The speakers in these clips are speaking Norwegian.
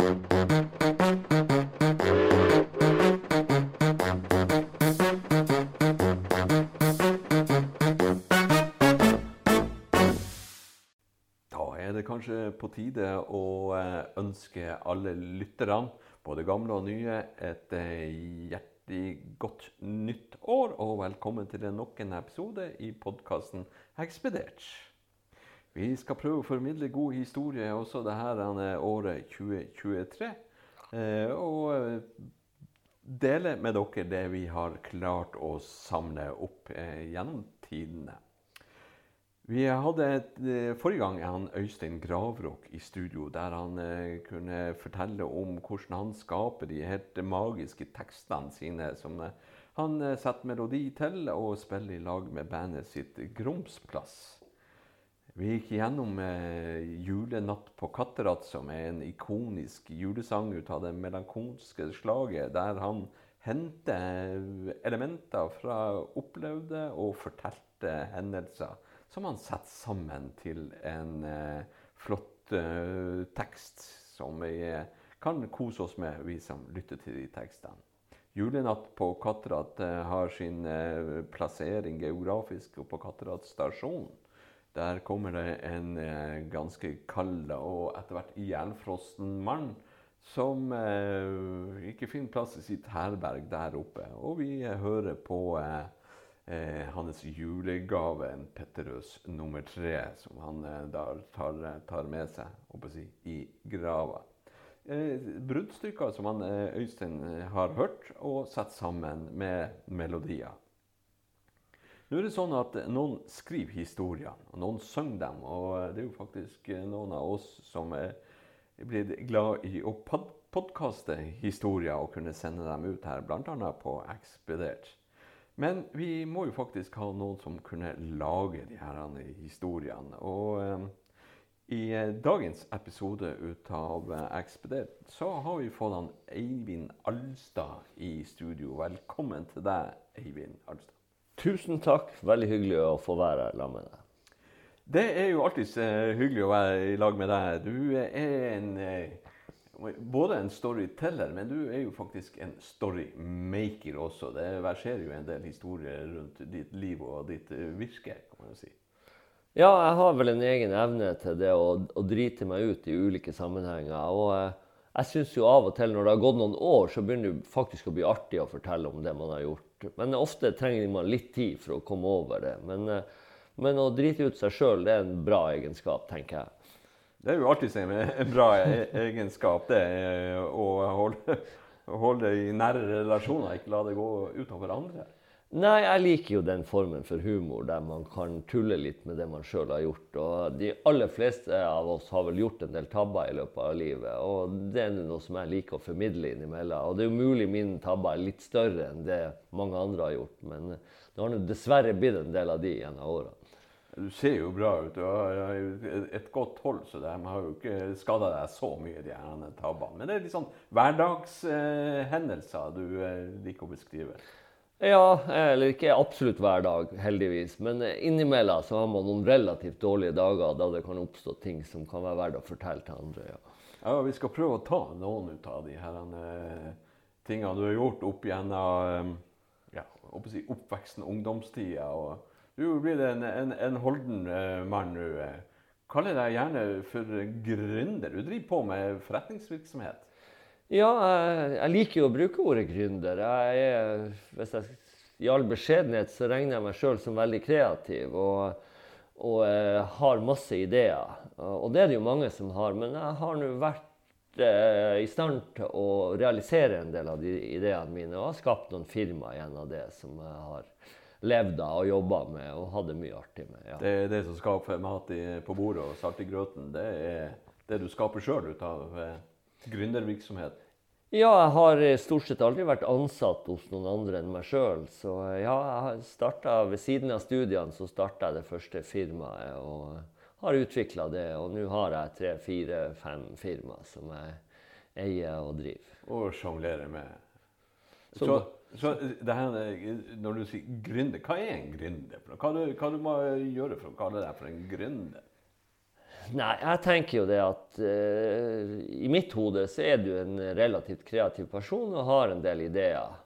Da er det kanskje på tide å eh, ønske alle lytterne, både gamle og nye, et eh, hjertelig godt nytt år, og velkommen til nok en episode i podkasten Ekspedert. Vi skal prøve å formidle god historie også dette året 2023. eh, Og eh, dele med dere det vi har klart å samle opp eh, gjennom tidene. Vi hadde forrige gang han Øystein Gravrok i studio, der han kunne fortelle om hvordan han skaper de helt magiske tekstene sine, som han setter melodi til og spiller i lag med bandet sitt Gromsplass. Vi gikk gjennom eh, 'Julenatt på Katterat', som er en ikonisk julesang ut av det melankolske slaget, der han henter elementer fra opplevde og fortalte hendelser som han setter sammen til en eh, flott eh, tekst som vi eh, kan kose oss med, vi som lytter til de tekstene. 'Julenatt på Katterat' eh, har sin eh, plassering geografisk på Katterat stasjon. Der kommer det en eh, ganske kald og etter hvert ihjelfrossen mann som eh, ikke finner plass i sitt herberg der oppe. Og vi eh, hører på hans julegave, en Petterøes nummer tre, som han da tar, tar med seg si, i grava. Bruddstykker som han, Øystein har hørt og satt sammen med melodier. Nå er det sånn at Noen skriver historier, og noen synger dem. Og det er jo faktisk eh, noen av oss som er blitt glad i å podkaste historier og kunne sende dem ut her, bl.a. på Ekspedert. Men vi må jo faktisk ha noen som kunne lage de her historiene. Og eh, i eh, dagens episode ut av Ekspedert så har vi fått han Eivind Alstad i studio. Velkommen til deg, Eivind Alstad. Tusen takk. Veldig hyggelig å få være her sammen med deg. Det er jo alltid eh, hyggelig å være i lag med deg. Du er en eh, både en storyteller, men du er jo faktisk en storymaker også. Det verserer jo en del historier rundt ditt liv og ditt eh, virke, kan man jo si. Ja, jeg har vel en egen evne til det å, å drite meg ut i ulike sammenhenger. Og eh, jeg syns jo av og til når det har gått noen år, så begynner det faktisk å bli artig å fortelle om det man har gjort. Men ofte trenger man litt tid for å komme over det. Men, eh, men å drite ut seg sjøl, det er en bra egenskap, tenker jeg. Det er jo alltid en bra e- egenskap, det. eh, Å holde, holde i nære relasjoner, ikke la det gå utover andre. Nei, jeg liker jo den formen for humor der man kan tulle litt med det man sjøl har gjort. Og de aller fleste av oss har vel gjort en del tabber i løpet av livet. Og det er noe som jeg liker å formidle innimellom. Og det er jo mulig mine tabber er litt større enn det mange andre har gjort. Men det har dessverre blitt en del av de gjennom årene. Du ser jo bra ut. Du har et godt hold, så de har jo ikke skada deg så mye, de her tabbene. Men det er litt sånn hverdagshendelser du eh, liker å beskrive. Ja, eller ikke absolutt hver dag, heldigvis. Men innimellom så har man noen relativt dårlige dager da det kan oppstå ting som kan være verdt å fortelle til andre. ja. Ja, Vi skal prøve å ta noen ut av de her eh, tingene du har gjort opp gjennom eh, ja, oppveksten, ungdomstida. Du blitt en, en, en holden eh, mann nå. Kaller deg gjerne for gründer. Du driver på med forretningsvirksomhet. Ja, jeg, jeg liker jo å bruke ordet gründer. Jeg er, hvis jeg, I all beskjedenhet så regner jeg meg sjøl som veldig kreativ og, og eh, har masse ideer. Og det er det jo mange som har, men jeg har nå vært eh, i stand til å realisere en del av de ideene mine og har skapt noen firmaer gjennom det som jeg har levd av og jobba med og hadde mye artig med. Ja. Det det som skaper mat på bordet og salt i grøten. Det er det du skaper sjøl ut av eh, gründervirksomhet. Ja, jeg har eh, stort sett aldri vært ansatt hos noen andre enn meg sjøl. Så eh, ja, jeg starta ved siden av studiene så starta jeg det første firmaet og har utvikla det. Og nå har jeg tre, fire, fem firmaer som jeg eier og driver. Og sjonglerer med. Så- Så, så det her, når du sier gründer, hva er en gründer? Hva, du, hva du må gjøre for å kalle deg for en gründer? Nei, jeg tenker jo det at uh, i mitt hode så er du en relativt kreativ person og har en del ideer.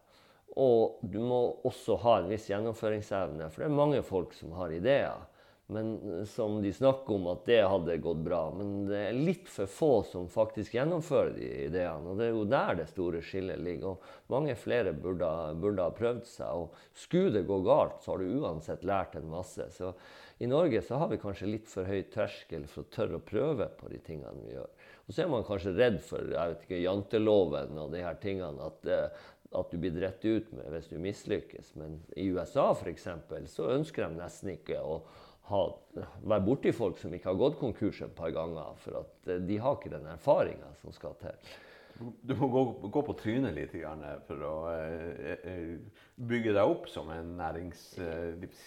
Og du må også ha en viss gjennomføringsevne, for det er mange folk som har ideer. Men som de snakker om at det hadde gått bra. Men det er litt for få som faktisk gjennomfører de ideene. Og det er jo der det store skillet ligger. Og mange flere burde, burde ha prøvd seg. Og skulle det gå galt, så har du uansett lært en masse. Så i Norge så har vi kanskje litt for høy terskel for å tørre å prøve på de tingene vi gjør. Og så er man kanskje redd for jeg vet ikke, janteloven og de her tingene. At, eh, at du blir dritt ut med hvis du mislykkes. Men i USA eksempel, så ønsker de nesten ikke å ha, være borti folk som ikke har gått konkurs et par ganger. For at eh, de har ikke den erfaringa som skal til. Du må gå, gå på trynet litt for å eh, bygge deg opp som en næringslivs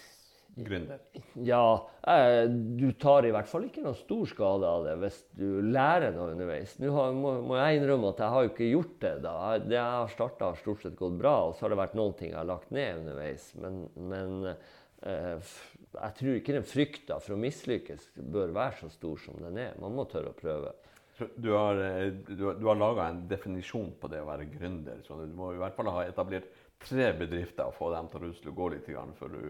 gründer? Ja, eh, du tar i hvert fall ikke noe stor skade av det hvis du lærer noe underveis. Nå har, må, jeg innrømme at jeg har jo ikke gjort det. da. Det jeg har starta, har stort sett gått bra. Og så har det vært noen ting jeg har lagt ned underveis. Men, men eh, jeg tror ikke den frykta for å mislykkes bør være så stor som den er. Man må tørre å prøve. Du har, eh, du, du har laga en definisjon på det å være gründer. Så du må i hvert fall ha etablert tre bedrifter og få dem til å rusle og gå litt før du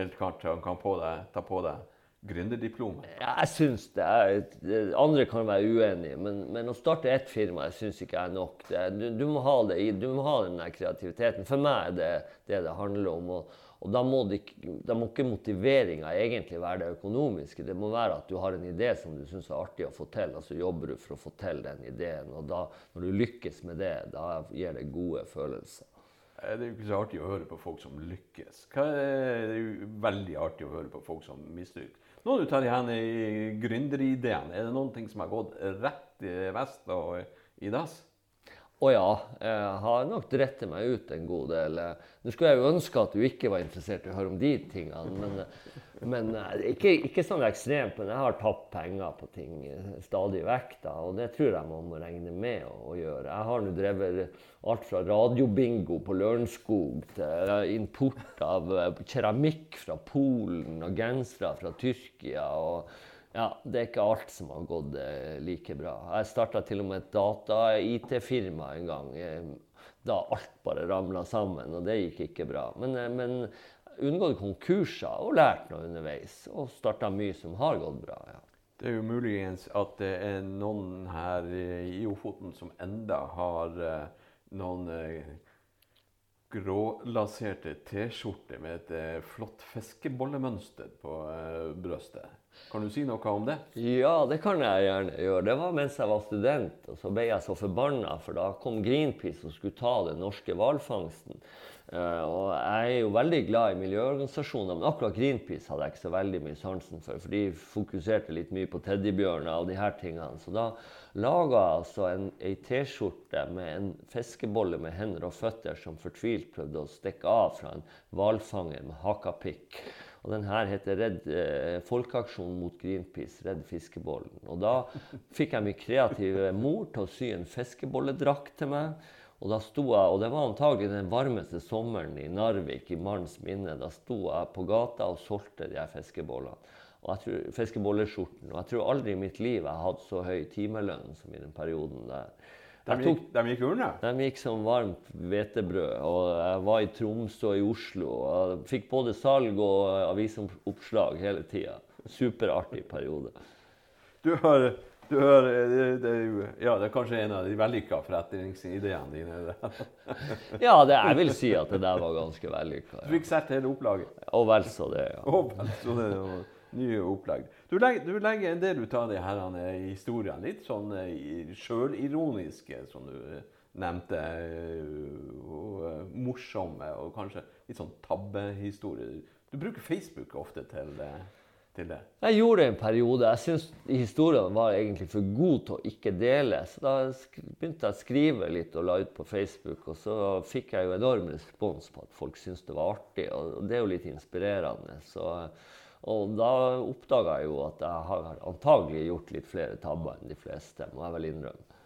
helt klart han kan på deg, ta på deg gründerdiplomet? Jeg syns det. Er, andre kan være uenige, men, men å starte ett firma jeg syns ikke er nok. Det, du, du, må ha det, du må ha den der kreativiteten. For meg er det det det handler om. Og, og da, må det, da må ikke motiveringa egentlig være det økonomiske. Det må være at du har en idé som du syns er artig å få til, og så jobber du for å få til den ideen. Og da, når du lykkes med det, da gir det gode følelser. Eh, det er jo ikke så artig å høre på folk som lykkes. Det er jo veldig artig å høre på folk som mislykkes. Nå du tar igjen gründerideen. Er det noen ting som har gått rett i vest og i dass? Å ja, jeg har nok drettet meg ut en god del. Nå skulle jeg jo ønske at du ikke var interessert i å høre om de tingene. Men, men eh, ikke, ikke, sånn ekstremt. Men jeg har tapt penger på ting stadig vekk. Da, og det tror jeg man må regne med å, å gjøre. Jeg har nå drevet alt fra radiobingo på Lørenskog til import av eh, keramikk fra Polen og gensere fra Tyrkia. og ja, det er ikke alt som har gått eh, like bra. Jeg starta til og med et data-IT-firma en gang. Eh, da alt bare ramla sammen, og det gikk ikke bra. Men, eh, men unngått konkurser og lært noe underveis. Og starta mye som har gått bra. ja. Det er jo muligens at det er noen her i Ofoten som enda har noen grålaserte T-skjorte med et flott fiskebollemønster på brøstet. Kan du si noe om det? Ja, det kan jeg gjerne gjøre. Det var mens jeg var student. Og så ble jeg så forbanna, for da kom Greenpeace og skulle ta den norske hvalfangsten. Uh, og jeg er jo veldig glad i miljøorganisasjoner, men akkurat Greenpeace hadde jeg ikke så veldig mye sansen for. For de fokuserte litt mye på teddybjørner og de her tingene. Så da laga jeg altså en, ei T-skjorte med en fiskebolle med hender og føtter som fortvilt prøvde å stikke av fra en hvalfanger med hakapikk. Og den her heter Redd eh, Folkeaksjon mot Greenpeace, Redd fiskebollen. Og da fikk jeg min kreative mor til å sy en fiskebolledrakt til meg. Og da sto jeg, og det var antagelig den varmeste sommeren i Narvik i manns minne. Da sto jeg på gata og solgte de her fiskebollene. Og fiskebolleskjorten. Og jeg tror aldri i mitt liv jeg har hatt så høy timelønn som i den perioden der. De gikk, de gikk urne? De gikk som varmt hvetebrød. Og jeg var i Tromsø og i Oslo. og jeg Fikk både salg og avisoppslag hele tida. Superartig periode. Du har, du hører, det, det, ja, det er kanskje en av de vellykka forretningsideene dine? ja, det, jeg vil si at det der var ganske vellykka. Ja. Du fikk sett hele opplaget? Og vel så det, ja. Og vel så det, nye opplegg. Du legger, du legger en del ut av de her historiene litt sånn uh, sjølironiske, som du nevnte. Og morsomme og kanskje litt sånn tabbehistorie. Du bruker Facebook ofte til, til det? Jeg gjorde det en periode. Jeg syntes historiene var egentlig for gode til å ikke dele. Så da begynte jeg å skrive litt og la ut på Facebook. Og så fikk jeg jo enorm respons på at folk syntes det var artig. Og det er jo litt inspirerende. Så og da oppdaga jeg jo at jeg har antagelig gjort litt flere tabber enn de fleste. må jeg vel innrømme.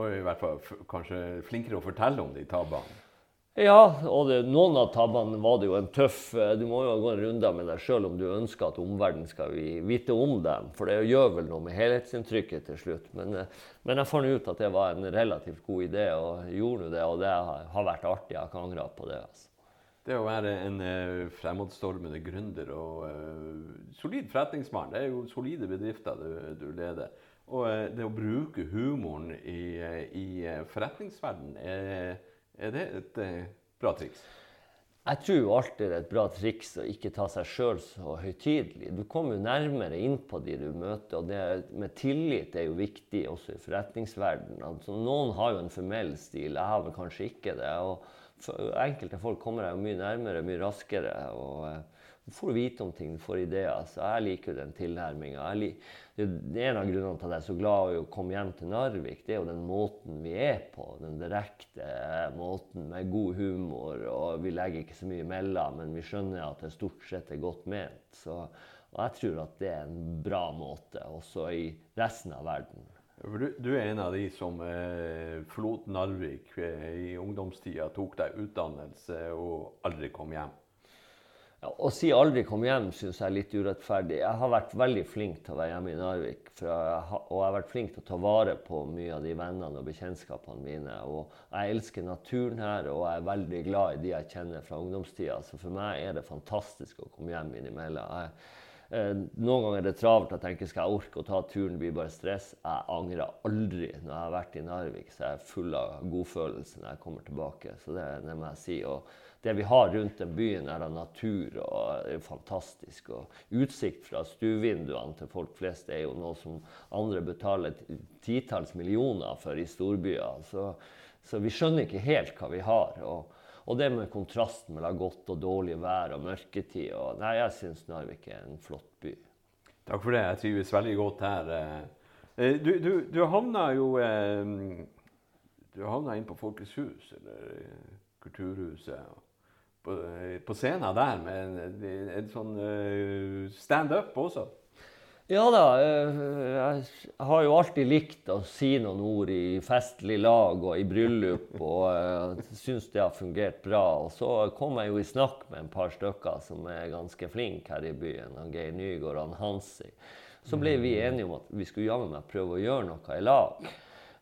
Og i hvert fall kanskje flinkere å fortelle om de tabbene? Ja, og det, noen av tabbene var det jo en tøff eh, Du må jo gå en runde med deg sjøl om du ønsker at omverdenen skal vite om dem. For det gjør vel noe med helhetsinntrykket til slutt. Men, eh, men jeg fant ut at det var en relativt god idé, og gjorde det. Og det har vært artig. Jeg har ikke angra på det. altså. Det å være en uh, fremadstormende gründer og uh, solid forretningsmann, det er jo solide bedrifter du, du leder. Og uh, det å bruke humoren i, i forretningsverdenen er er det et eh, bra triks? Jeg tror alltid det er et bra triks å ikke ta seg sjøl så høytidelig. Du kommer jo nærmere inn på de du møter, og det med tillit er jo viktig også i forretningsverdenen. Altså, noen har jo en formell stil, jeg har vel kanskje ikke det. og Enkelte folk kommer deg jo mye nærmere mye raskere. og eh, du får vite om ting, du får ideer. Så jeg liker jo den tilnærminga. En av grunnene til at jeg er så glad i å komme hjem til Narvik. Det er jo den måten vi er på. Den direkte måten med god humor. Og vi legger ikke så mye imellom, men vi skjønner at det stort sett er godt ment. Så, og jeg tror at det er en bra måte også i resten av verden. Du, du er en av de som eh, forlot Narvik eh, i ungdomstida, tok deg utdannelse og aldri kom hjem. Å si 'aldri kom hjem' syns jeg er litt urettferdig. Jeg har vært veldig flink til å være hjemme i Narvik. Jeg og jeg har vært flink til å ta vare på mye av de vennene og bekjentskapene mine. Og jeg elsker naturen her, og jeg er veldig glad i de jeg kjenner fra ungdomstida. Så for meg er det fantastisk å komme hjem innimellom. Jeg, eh, noen ganger er det travelt. Jeg tenker skal jeg orke å ta turen, det blir bare stress. Jeg angrer aldri når jeg har vært i Narvik. Så jeg er full av godfølelse når jeg kommer tilbake. Så det, det må jeg si. Og det vi har rundt den byen, er av natur og er fantastisk. Og utsikt fra stuevinduene til folk flest er jo noe som andre betaler titalls millioner for i storbyer. Så, så, vi skjønner ikke helt hva vi har. Og, og det med kontrasten mellom godt og dårlig vær og mørketid og, Nei, jeg syns Narvik er en flott by. Takk for det. Jeg trives veldig godt her. Eh, du, du, du havna jo eh, Du havna inn på Folkets hus, eller eh, Kulturhuset på, på scenen der med en, sånn uh, standup også. Ja da. Eh, jeg har jo alltid likt å si noen ord i festlig lag og i bryllup. Og eh, syns det har fungert bra. Og så kom jeg jo i snakk med en par stykker som er ganske flinke her i byen. Geir Nygaard og Hansi. Så ble vi enige om at vi skulle jammen prøve å gjøre noe i lag.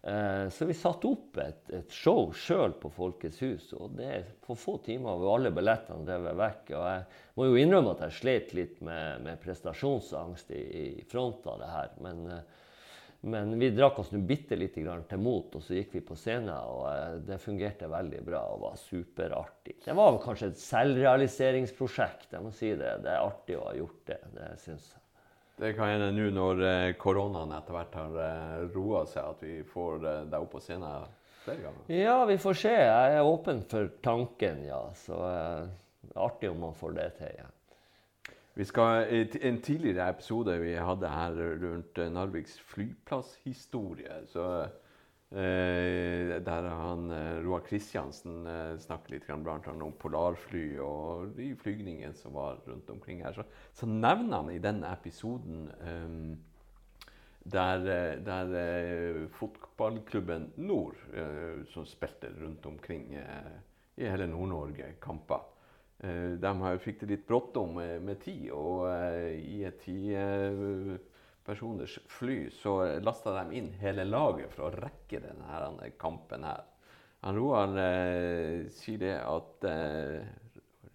Eh, så vi satte opp et, et show sjøl på Folkets hus. Og det på få timer var alle billettene revet vekk. Og jeg må jo innrømme at jeg slet litt med, med prestasjonsangst i, i, front av det her. Men, eh, men vi drakk oss nå bitte lite grann til mot, og så gikk vi på scenen. Og eh, det fungerte veldig bra og var superartig. Det var kanskje et selvrealiseringsprosjekt. Jeg må si det. Det er artig å ha gjort det. Det synes jeg. Det kan hende nå når eh, koronaen etter hvert har eh, roa seg, at vi får eh, deg opp på scenen flere ganger. Ja, vi får se. Jeg er åpen for tanken, ja. Så eh, artig om man får det til. igjen. Vi skal, En tidligere episode vi hadde her rundt Narviks flyplasshistorie, så der han, eh, Roar Kristiansen eh, snakker litt annet om polarfly og de flygningene som var rundt omkring her. Så, så nevner han i den episoden eh, der, eh, der eh, fotballklubben Nord, som spilte rundt omkring i hele Nord-Norge, kamper De fikk det litt bråttom med, med tid, og i et tid personers fly, så lasta de inn hele laget for å rekke denne kampen her. Han Roar eh, sier det at eh,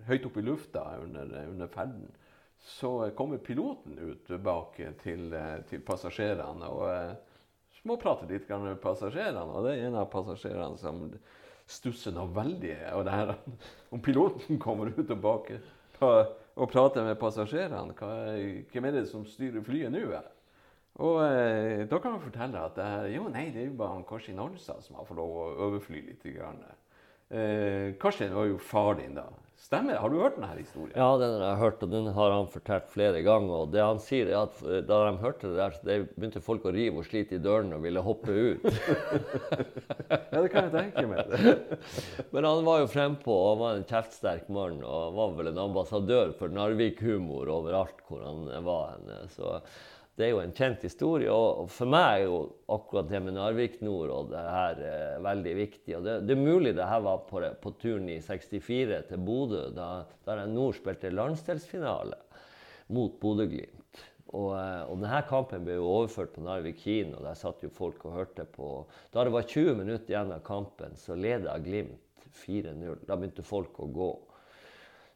høyt oppe i lufta under, under, ferden så kommer piloten ut bak til, eh, til passasjerene og eh, småprater litt med passasjerene. Og det er en av passasjerene som stusser noe veldig og det her, Om piloten kommer ut og bak og prater med passasjerene, hvem er det som styrer flyet nå? Og eh, da kan man fortelle at eh, jo, nei, det er jo bare Karsten Alstad som har fått lov å overfly litt. Grann. Eh, Karsten var jo far din, da. Stemmer Har du hørt denne historien? Ja, den har jeg hørt, og den har han fortalt flere ganger. Og det han sier, er at eh, da de hørte det der, så begynte folk å rive og slite i dørene og ville hoppe ut. ja, det kan jeg tenke meg. Men han var jo frempå og var en kjeftsterk mann og var vel en ambassadør for Narvik-humor overalt hvor han var. henne. Så det er jo en kjent historie. Og for meg er jo akkurat det med Narvik Nord og det her eh, veldig viktig. Og det, det, er mulig det her var på, på turen i 64 til Bodø, da, da Nord spilte landsdelsfinale mot Bodø-Glimt. Og, eh, og, denne kampen ble jo overført på Narvik kino. Der satt jo folk og hørte på. Da det var 20 minutter igjen av kampen, så leda Glimt 4-0. Da begynte folk å gå.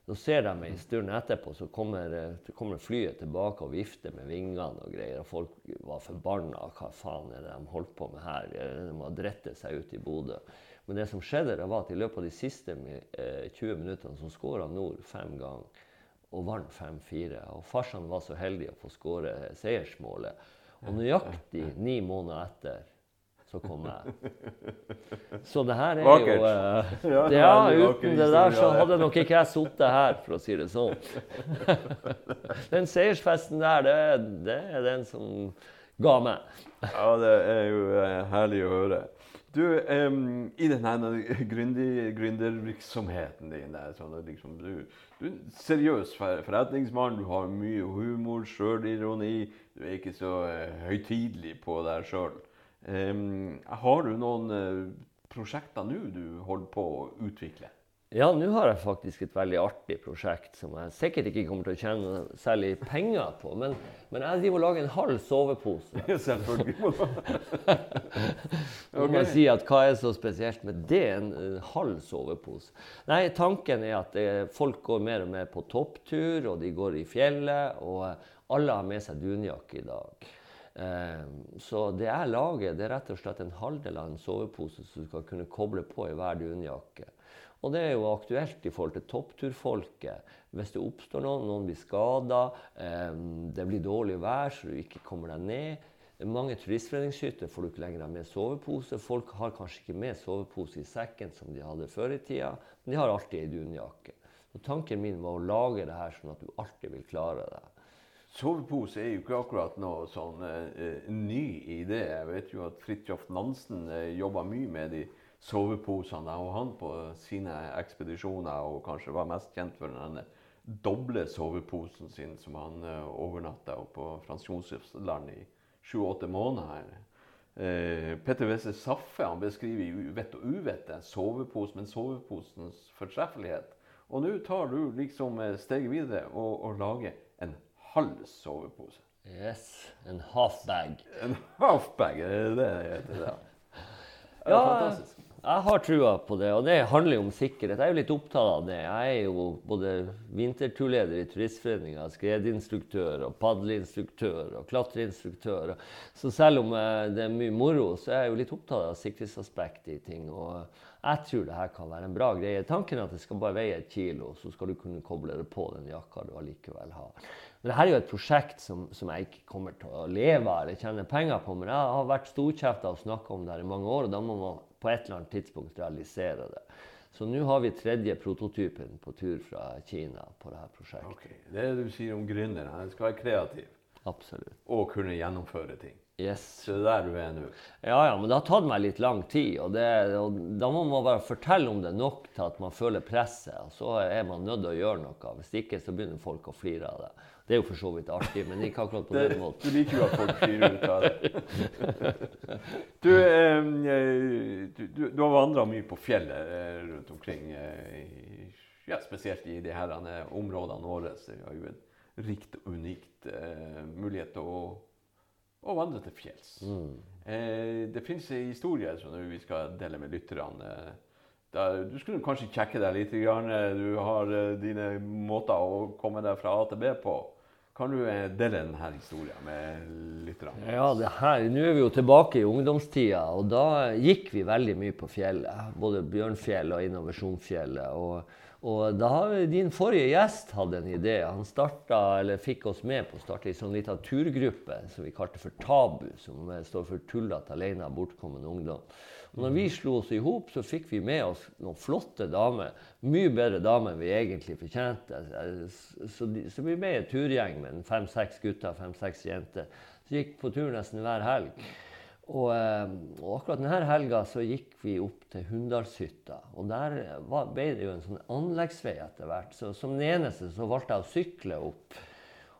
Så ser de en stund etterpå, så kommer, så kommer, flyet tilbake og vifter med vingene og greier. Og folk var forbanna. Hva faen er det de holdt på med her? De må drette seg ut i Bodø. Men det som skjedde, det var at i løpet av de siste 20 eh, minuttene så skåra Nord fem ganger og vant 5-4. Og farsan var så heldig å få skåre seiersmålet. Og nøyaktig ni måneder etter så kom jeg. Så det her er Vakert. jo uh, Ja, uten det der så hadde nok ikke jeg sittet her, for å si det sånn. den seiersfesten der, det, det, er den som ga meg. ja, det er jo uh, herlig å høre. Du, um, i denne gründervirksomheten din der, sånn liksom, du, du, er en seriøs forretningsmann, du har mye humor, sjølironi. Du er ikke så uh, høytidelig på deg sjøl. Um, har du noen uh, prosjekter nå du holder på å utvikle? Ja, nå har jeg faktisk et veldig artig prosjekt som jeg sikkert ikke kommer til å tjene særlig penger på. Men, men jeg driver og lager en halv sovepose. Selvfølgelig. okay. Man si at hva er så spesielt med det? En, en halv sovepose? Nei, tanken er at det, eh, folk går mer og mer på topptur, og de går i fjellet. Og alle har med seg dunjakke i dag. Ehm, så det jeg lager, det er rett og slett en halvdel av en sovepose som du skal kunne koble på i hver dunjakke. Og det er jo aktuelt i forhold til toppturfolket. Hvis det oppstår noen, noen blir skada, ehm, det blir dårlig vær så du ikke kommer deg ned. Mange turistforeningshytter får du ikke lenger med sovepose. Folk har kanskje ikke med sovepose i sekken som de hadde før i tida, men de har alltid ei dunjakke. Så tanken min var å lage det her sånn at du alltid vil klare det. Sovepose er jo ikke akkurat noe sånn uh, ny idé. Jeg vet jo at Fridtjof Nansen uh, jobba mye med de soveposene. Og han på sine ekspedisjoner og kanskje var mest kjent for denne doble soveposen sin som han uh, overnatta på Frans Josefs land i sju-åtte måneder. Uh, Petter Wesse Saffe han beskriver i Vett og uvett en sovepose, men soveposens fortreffelighet. Og nå tar du liksom steget videre og, og lager en halv sovepose. Yes. En halfbag. En halfbag, er det det heter? Det? Det ja, fantastisk. Jeg har trua på det, og det handler jo om sikkerhet. Jeg er jo litt opptatt av det. Jeg er jo både vinterturleder i Turistforeninga, skredinstruktør og padleinstruktør og klatreinstruktør. Så selv om eh, det er mye moro, så er jeg jo litt opptatt av sikkerhetsaspektet i ting. Og jeg tror det her kan være en bra greie. Tanken er at det skal bare veie et kilo, så skal du kunne koble det på den jakka du allikevel har. Men dette er jo et prosjekt som, som, jeg ikke kommer til å leve av eller tjene penger på. Men jeg har vært storkjefta og snakka om det her i mange år, og da må man på et eller annet tidspunkt realisere det. Så nå har vi tredje prototypen på tur fra Kina på dette prosjektet. Okay. Det er det du sier om gründeren. Han skal være kreativ. Absolutt. Og kunne gjennomføre ting. Yes. Så det er der du er nå? Ja, ja, men det har tatt meg litt lang tid. Og, det, og da må man bare fortelle om det nok til at man føler presset. Og så er man nødt til å gjøre noe. Hvis ikke så begynner folk å flire av det. Det er jo for så vidt artig, men ikke akkurat på den måten. Du liker jo at folk flyr ut av det. Du, eh, du, du, du har vandra mye på fjellet eh, rundt omkring. Eh, ja, spesielt i de her områdene våre. Så vi har jo en rikt og unikt mulighet til å å, vandre til fjells. Mm. Det finnes en historie som vi skal dele med lytterne. du skulle kanskje kjekke deg litt. Du har uh, dine måter å komme deg fra A til B på. Kan du eh, dele denne historien med lytterne? Ja, Nå er vi jo tilbake i ungdomstida, og da gikk vi veldig mye på fjellet. Både Bjørnfjellet og Innovasjonsfjellet. og og da din forrige gjest hatt en idé. Han starta, eller fikk oss med på å starte en sånn lita turgruppe som vi kalte for Tabu, som står for Tullete alene bortkommen ungdom. Og når vi slo oss i hop, så fikk vi med oss noen flotte damer. Mye bedre damer enn vi egentlig fortjente. Så, de, så vi ble en turgjeng med fem-seks gutter fem-seks jenter. Så gikk på tur nesten hver helg. Og, eh, og, akkurat denne helga så gikk vi opp til Hunndalshytta. Og der var, ble det jo en sånn anleggsvei etter hvert. Så som den eneste så valgte jeg å sykle opp.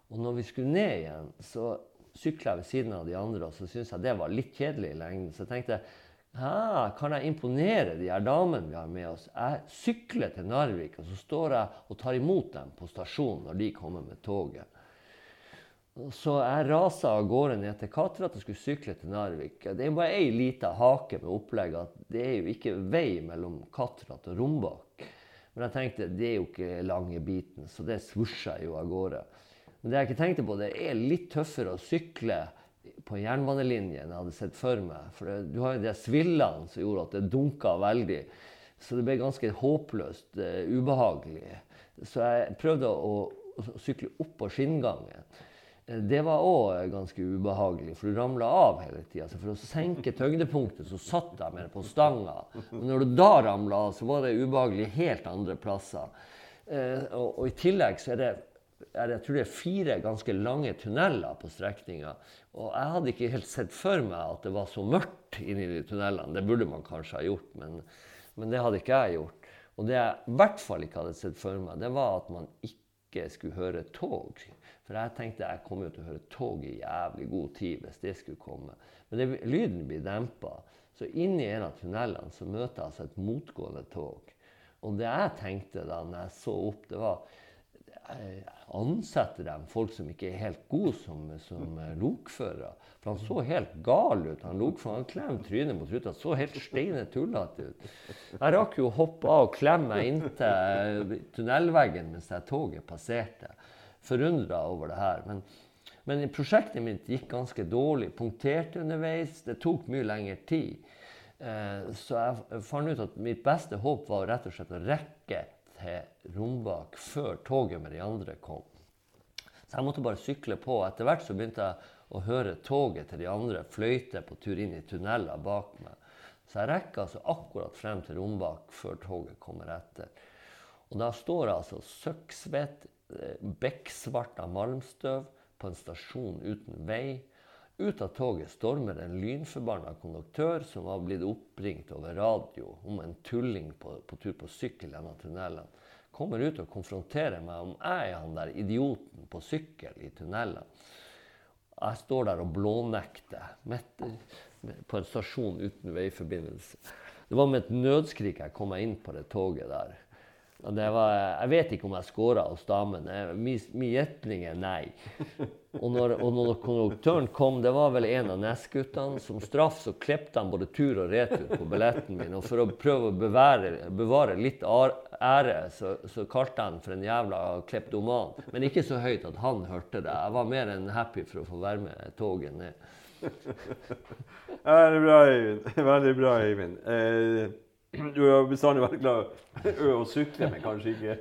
Og når vi skulle ned igjen, så sykla ved siden av de andre, og så syntes jeg det var litt kjedelig i lengden. Så jeg tenkte ah, kan jeg imponere de her damene vi har med oss? Jeg sykler til Narvik, og så står jeg og tar imot dem på stasjonen når de kommer med toget. Så jeg rasa av gårde ned til Katrat og skulle sykle til Narvik. Det er bare ei lita hake med opplegget at det er jo ikke vei mellom Katrat og Rombak. Men jeg tenkte det er jo ikke lange biten, så det svosja jeg jo av gårde. Men det jeg ikke tenkte på, det er litt tøffere å sykle på jernbanelinjen jeg hadde sett for meg. For det, du har jo de svillene som gjorde at det dunka veldig. Så det ble ganske håpløst uh, ubehagelig. Så jeg prøvde å, å sykle opp på skinngangen. Det var òg ganske ubehagelig, for du ramla av hele tida. Så for å senke tyngdepunktet så satt jeg mer på stanga. Og når du da ramla av, så var det ubehagelig helt andre plasser. Eh, og, og, i tillegg så er det jeg tror det er fire ganske lange tunneler på strekninga. Og jeg hadde ikke helt sett for meg at det var så mørkt inni de tunnelene. Det burde man kanskje ha gjort, men, men det hadde ikke jeg gjort. Og det jeg i hvert fall ikke hadde sett for meg, det var at man ikke skulle høre tog. For jeg tenkte jeg kom jo til å høre tog i jævlig god tid hvis det skulle komme. Men det, lyden blir dempa. Så inni en av tunnelene så møter jeg altså et motgående tog. Og det jeg tenkte da når jeg så opp, det var jeg ansetter dem folk som ikke er helt gode som, som lokførere. For han så helt gal ut. Han lokføreren klemte trynet mot ruta. Så helt steine tullete ut. Jeg rakk jo å hoppe av og klemme meg inntil tunnelveggen mens det toget passerte forundra over det her. Men, men, prosjektet mitt gikk ganske dårlig. Punkterte underveis. Det tok mye lengre tid. Eh, så jeg fant ut at mitt beste håp var rett og slett å rekke til Rombak før toget med de andre kom. Så jeg måtte bare sykle på. Etter hvert så begynte jeg å høre toget til de andre fløyte på tur inn i tunneler bak meg. Så jeg rekker altså akkurat frem til Rombak før toget kommer etter. Og da står jeg altså søkksvett bekksvart av malmstøv på en stasjon uten vei. Ut av toget stormer en lynforbanna konduktør som var blitt oppringt over radio om en tulling på, på tur på sykkel gjennom tunnelene. Kommer ut og konfronterer meg om jeg er han der idioten på sykkel i tunnelene. Jeg står der og blånekter midt på en stasjon uten veiforbindelse. Det var med et nødskrik jeg kom meg inn på det toget der. Var, jeg vet ikke om jeg scora hos damene. Min gjetning er nei. Og når, og når, konduktøren kom, det var vel en av Ness-guttene, som straff så klepte han både tur og retur på billetten min. Og for å prøve å bevare, bevare litt ære, så, så, kalte han for en jævla kleptoman. Men ikke så høyt at han hørte det. Jeg var mer enn happy for å få være med toget ned. Veldig bra, Eivind. Veldig bra, Eivind. Eh, du har bestandig vært glad i å sykle, men kanskje ikke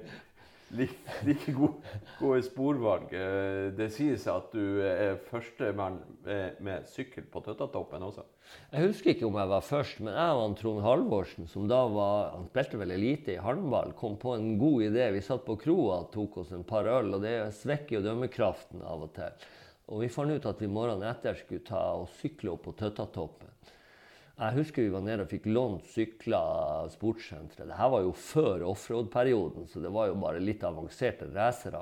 like, like god, gode sporvalg. Eh, det sies at du er førstemann med sykkel på Tøttatoppen også. Jeg husker ikke om jeg var først, men jeg og Trond Halvorsen, som da var, han spilte vel elite i håndball, kom på en god idé. Vi satt på kroa og tok oss en par øl, og det svekker jo dømmekraften av og til. Og vi fant ut at vi morgenen etter skulle ta og sykle opp på Tøttatoppen. Jeg husker vi var nede og fikk lånt sykler av sportssenteret. Dette var jo før offroad-perioden, så det var jo bare litt avanserte racere.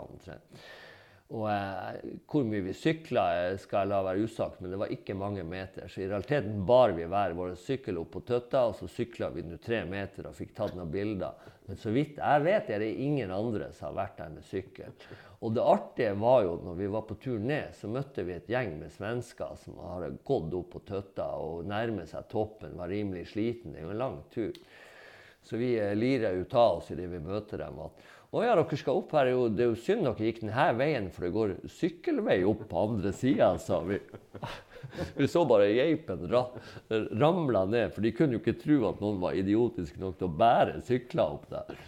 Og eh, hvor mye vi sykla, eh, skal jeg la være usagt, men det var ikke mange meter. Så i realiteten bar vi hver vår sykkel opp på Tøtta, og så sykla vi nå tre meter og fikk tatt noen bilder. Men så vidt jeg vet, er det ingen andre som har vært der med sykkel. Og det artige var jo når vi var på tur ned, så møtte vi et gjeng med svensker som har gått opp på Tøtta og nærmet seg toppen, var rimelig sliten. Det er jo en lang tur. Så vi eh, lirer ut av oss idet vi møter dem. Å ja, dere skal opp her. Det er jo synd dere gikk denne veien, for det går sykkelvei opp på andre sida, sa vi. Vi så bare geipen ra ramla ned, for de kunne jo ikke tro at noen var idiotisk nok til å bære sykler opp der.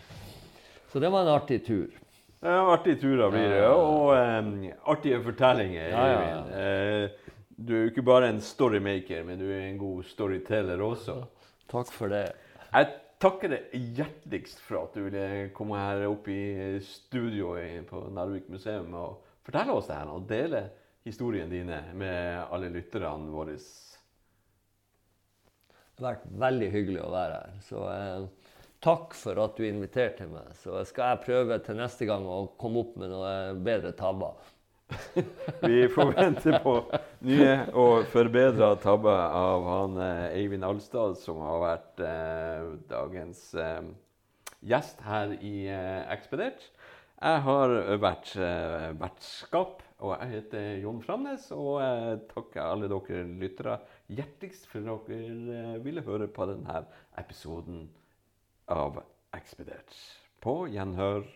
Så det var en artig tur. Ja, artige turer blir det, og um, artige fortellinger. Ja, ja, ja. Uh, du er jo ikke bare en storymaker, men du er en god storyteller også. Takk for det. Jeg takker deg hjerteligst for at du ville komme her opp i studio på Narvik museum og fortelle oss det her og dele historiene dine med alle lytterne våre. Det har vært veldig hyggelig å være her. Så eh, takk for at du inviterte meg. Så skal jeg prøve til neste gang å komme opp med noe bedre tabber. Vi får vente på nye og forbedra tabber av han eh, Eivind Alstad, som har vært eh, dagens eh, gjest her i eh, Ekspedert. Jeg har vært eh, vertskap, og jeg heter Jon Framnes. Og jeg takker alle dere lyttere hjerteligst for at dere eh, ville høre på denne episoden av Ekspedert. På gjenhør.